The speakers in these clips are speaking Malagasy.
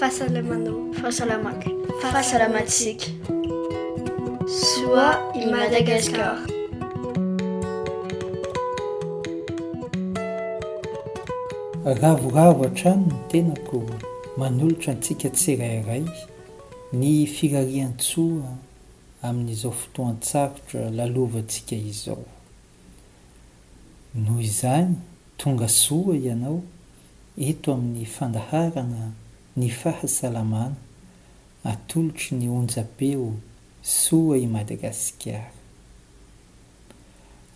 Fahasalamanao. Fahasalamako. Fahasalamantsika. Soa i Madagascar. Ravoravo hatrany ny tenako manolotra antsika tsirairay ny firarian-tsoa amin'izao fotoan-tsarotra lalovantsika izao. Noho izany, tonga soa ianao eto amin'ny fandaharana Ny fahasalamana atolotry ny onjam-peo Soa i Madagasikara.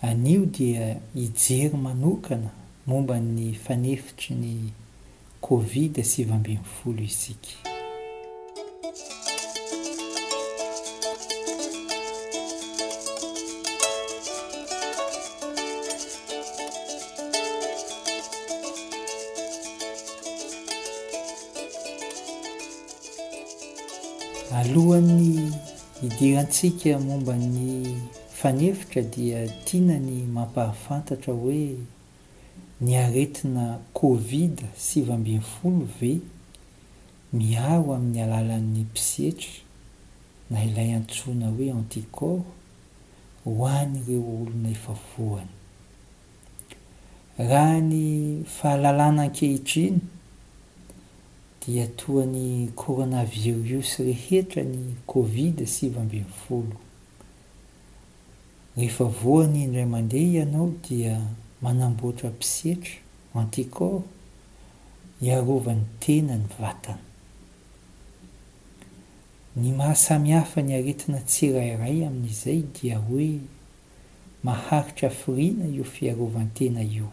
Anio dia hijery manokana momba ny fanefitry ny Covid sivy ambin'ny folo isika. Alohan'ny hidirantsika momba ny fanefitra dia tiana ny mampahafantatra hoe. ny aretina Covid sivy ambin'ny folo ve miaro amin'ny alalan'ny mpisetra na ilay antsoina hoe anticorps ho an'ireo olona efa voany? Raha ny fahalalana ankehitriny dia toa ny coronavirus rehetra ny Covid sivy ambin'ny folo. Rehefa voan'ny indray mandeha ianao dia manamboatra mpisetra, anticorps, hiarovan'ny tena ny vatana. Ny maha samy hafa ny aretina tsirairay amin'izay dia hoe maharitra firiana io fiarovan-tena io.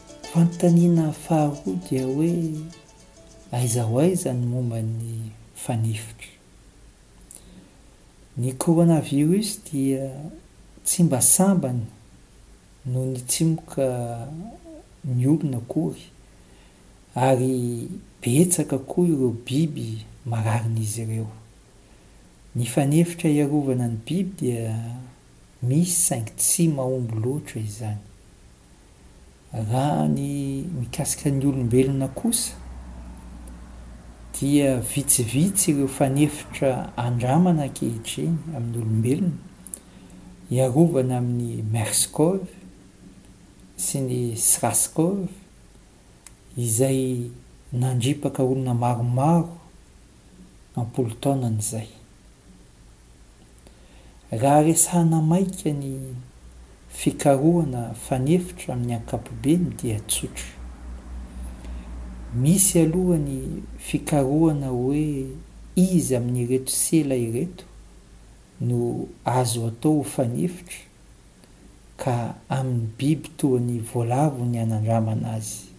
Fanontaniana faharoa dia hoe aiza ho aiza ny momba ny fanefitra? Ny coronavirus dia tsy mba sambany no nitsimoka ny olona akory ary betsaka koa ireo biby mararin'izy ireo. Ny fanefitra hiarovana ny biby dia misy saingy tsy mahomby loatra izany. Raha ny mikasika ny olombelona kosa dia vitsivitsy ireo fanefitra andramana ankehitriny amin'ny olombelona hiarovana amin'ny Mers-Cov sy ny Sras-Cov izay nandripaka olona maromaro am-polo taonany izay. Raha resahana maika ny fikarohana fanefitra amin'ny ankapobeny dia tsotra. Misy aloha ny fikarohana hoe iza amin'ireto sela ireto no azo atao ho fanefitra ka amin'ny biby toa ny voalavo ny hanandramana azy.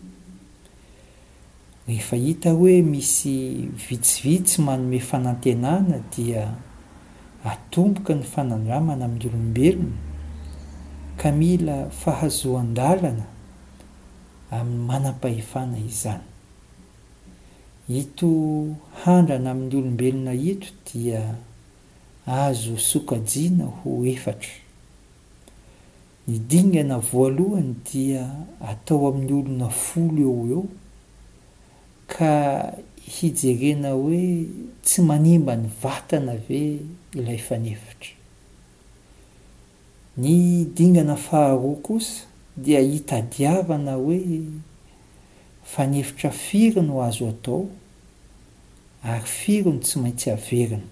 Rehefa hita hoe misy vitsivitsy manome fanantenana dia atomboka ny fanandramana amin'ny olombelona ka mila fahazoan-dalana amin'ny manam-pahefana izany. Ito handrana amin'ny olombelona ito dia azo sokajiana ho efatra. Ny dingana voalohany dia atao amin'ny olona folo eo ho eo ka hijerena hoe tsy manimba ny vatana ve ilay fanefitra. Ny dingana faharoa kosa dia hitadiavana hoe fanefitra firy no azo atao ary firy no tsy maintsy averina.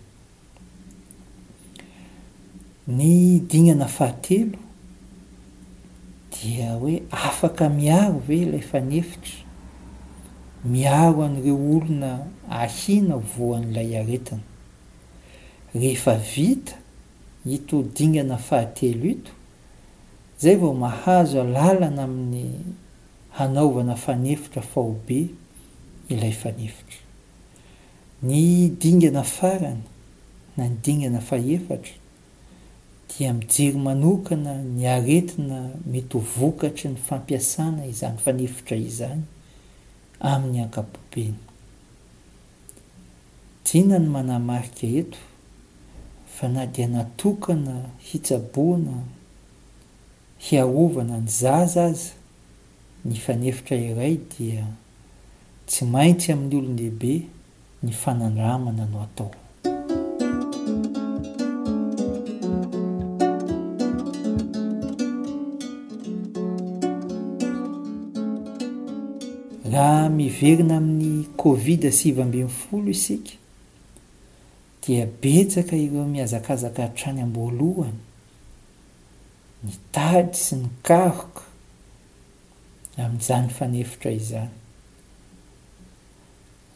Ny dingana fahatelo dia hoe afaka miaro ve ilay fanefitra? Miaro an'ireo olona ahiana ho voan'ilay aretina. Rehefa vita ito dingana fahatelo ito, izay vao mahazo alalana amin'ny hanaovana fanefitra faobe ilay fanefitra. Ny dingana farany na ny dingana fahefatra dia mijery manokana ny aretina mety ho vokatry ny fampiasana izany fanefitra izany amin'ny ankapobeny. Tiana ny manamarika eto fa na dia natokana hitsaboana hiarovana ny zaza aza ny fanefitra iray dia. Tsy maintsy amin'ny olon-dehibe ny fanandramana no atao. Raha miverina amin'ny Covid sivy ambin'ny folo isika dia betsaka ireo mihazakazaka hatrany am-boalohany, ny tady sy ny karoka, amin'izany fanefitra izany.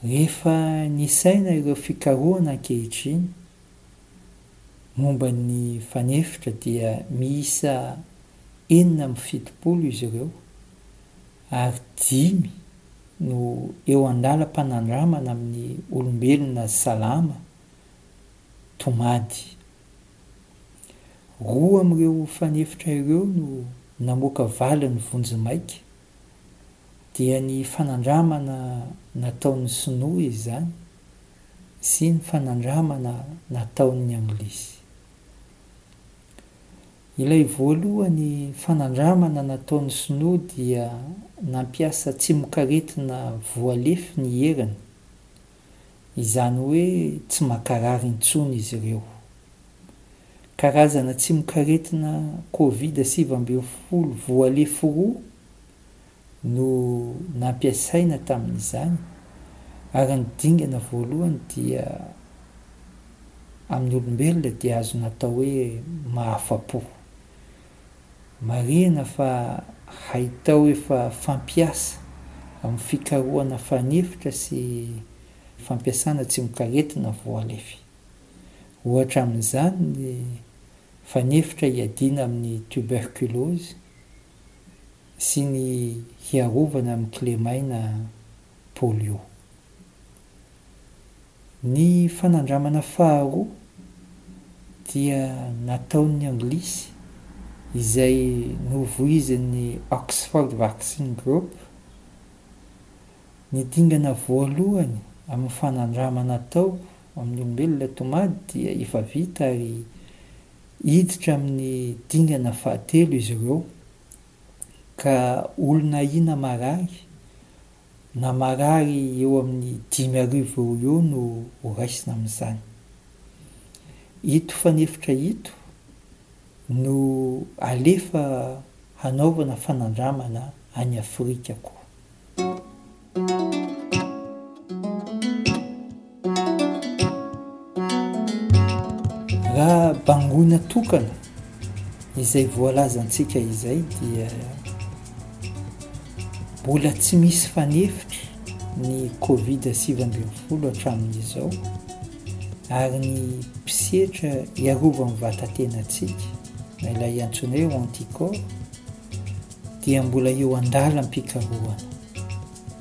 Rehefa nisaina ireo fikarohana ankehitriny momba ny fanefitra dia miisa enina amby fitopolo izy ireo ary dimy no eo an-dalam-panandramana amin'ny olombelona salama tomady. Roa amin'ireo fanefitra ireo no namoaka valiny vonjimaika, dia ny fanandramana nataon'ny Sinoa izany sy ny fanandramana nataon'ny Anglisy. Ilay voalohany fanandramana nataon'ny Sinoa dia nampiasa tsimokaretina voalefy ny heriny, izany hoe tsy mankarary intsony izy ireo. Karazana tsimokaretina Covid sivy ambin'ny folo voalefy roa no nampiasaina tamin'izany ary ny dingana voalohany dia amin'ny olombelona dia azo natao hoe mahafa-po Marihina fa haitao efa fampiasa amin'ny fikarohana fanefitra sy fampiasana tsimokaretina voalefy. Ohatra amin'izany ny fanefitra hiadiana amin'ny tuberculose sy ny hiarovana amin'ny kilemaina polio. Ny fanandramana faharoa dia nataon'ny Anglisy, izay novoizin'ny Oxford Vaccine Group. Ny dingana voalohany amin'ny fanandramana atao amin'ny olombelona tomady dia efa vita ary hiditra amin'ny dingana fahatelo izy ireo, ka olona ahiana marary na marary eo amin'ny dimy arivo eo ho eo no ho raisina amin'izany. Ito fanefitra ito no alefa hanaovana fanandramana any Afrika koa. Raha bangoina tokana izay voalazantsika izay dia mbola tsy misy fanefitra ny Covid sivy ambin'ny folo hatramin'izao ary ny mpisetra hiarovan'ny vatatenantsika, ilay antsoina hoe anticorps, dia mbola eo an-dalam-pikarohana.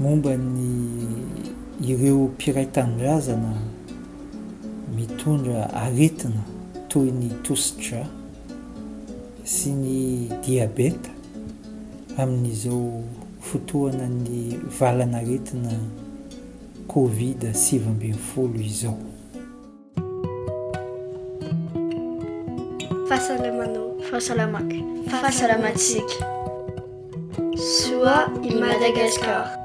momba ny ireo mpiray tanindrazana mitondra aretina toy ny tosi-dra sy ny diabeta amin'izao fotoanan'ny valan'aretina Covid sivy ambin'ny folo izao. Fahasalamanao. Fahasalamako. Fahasalamantsika. Soa i Madagascar.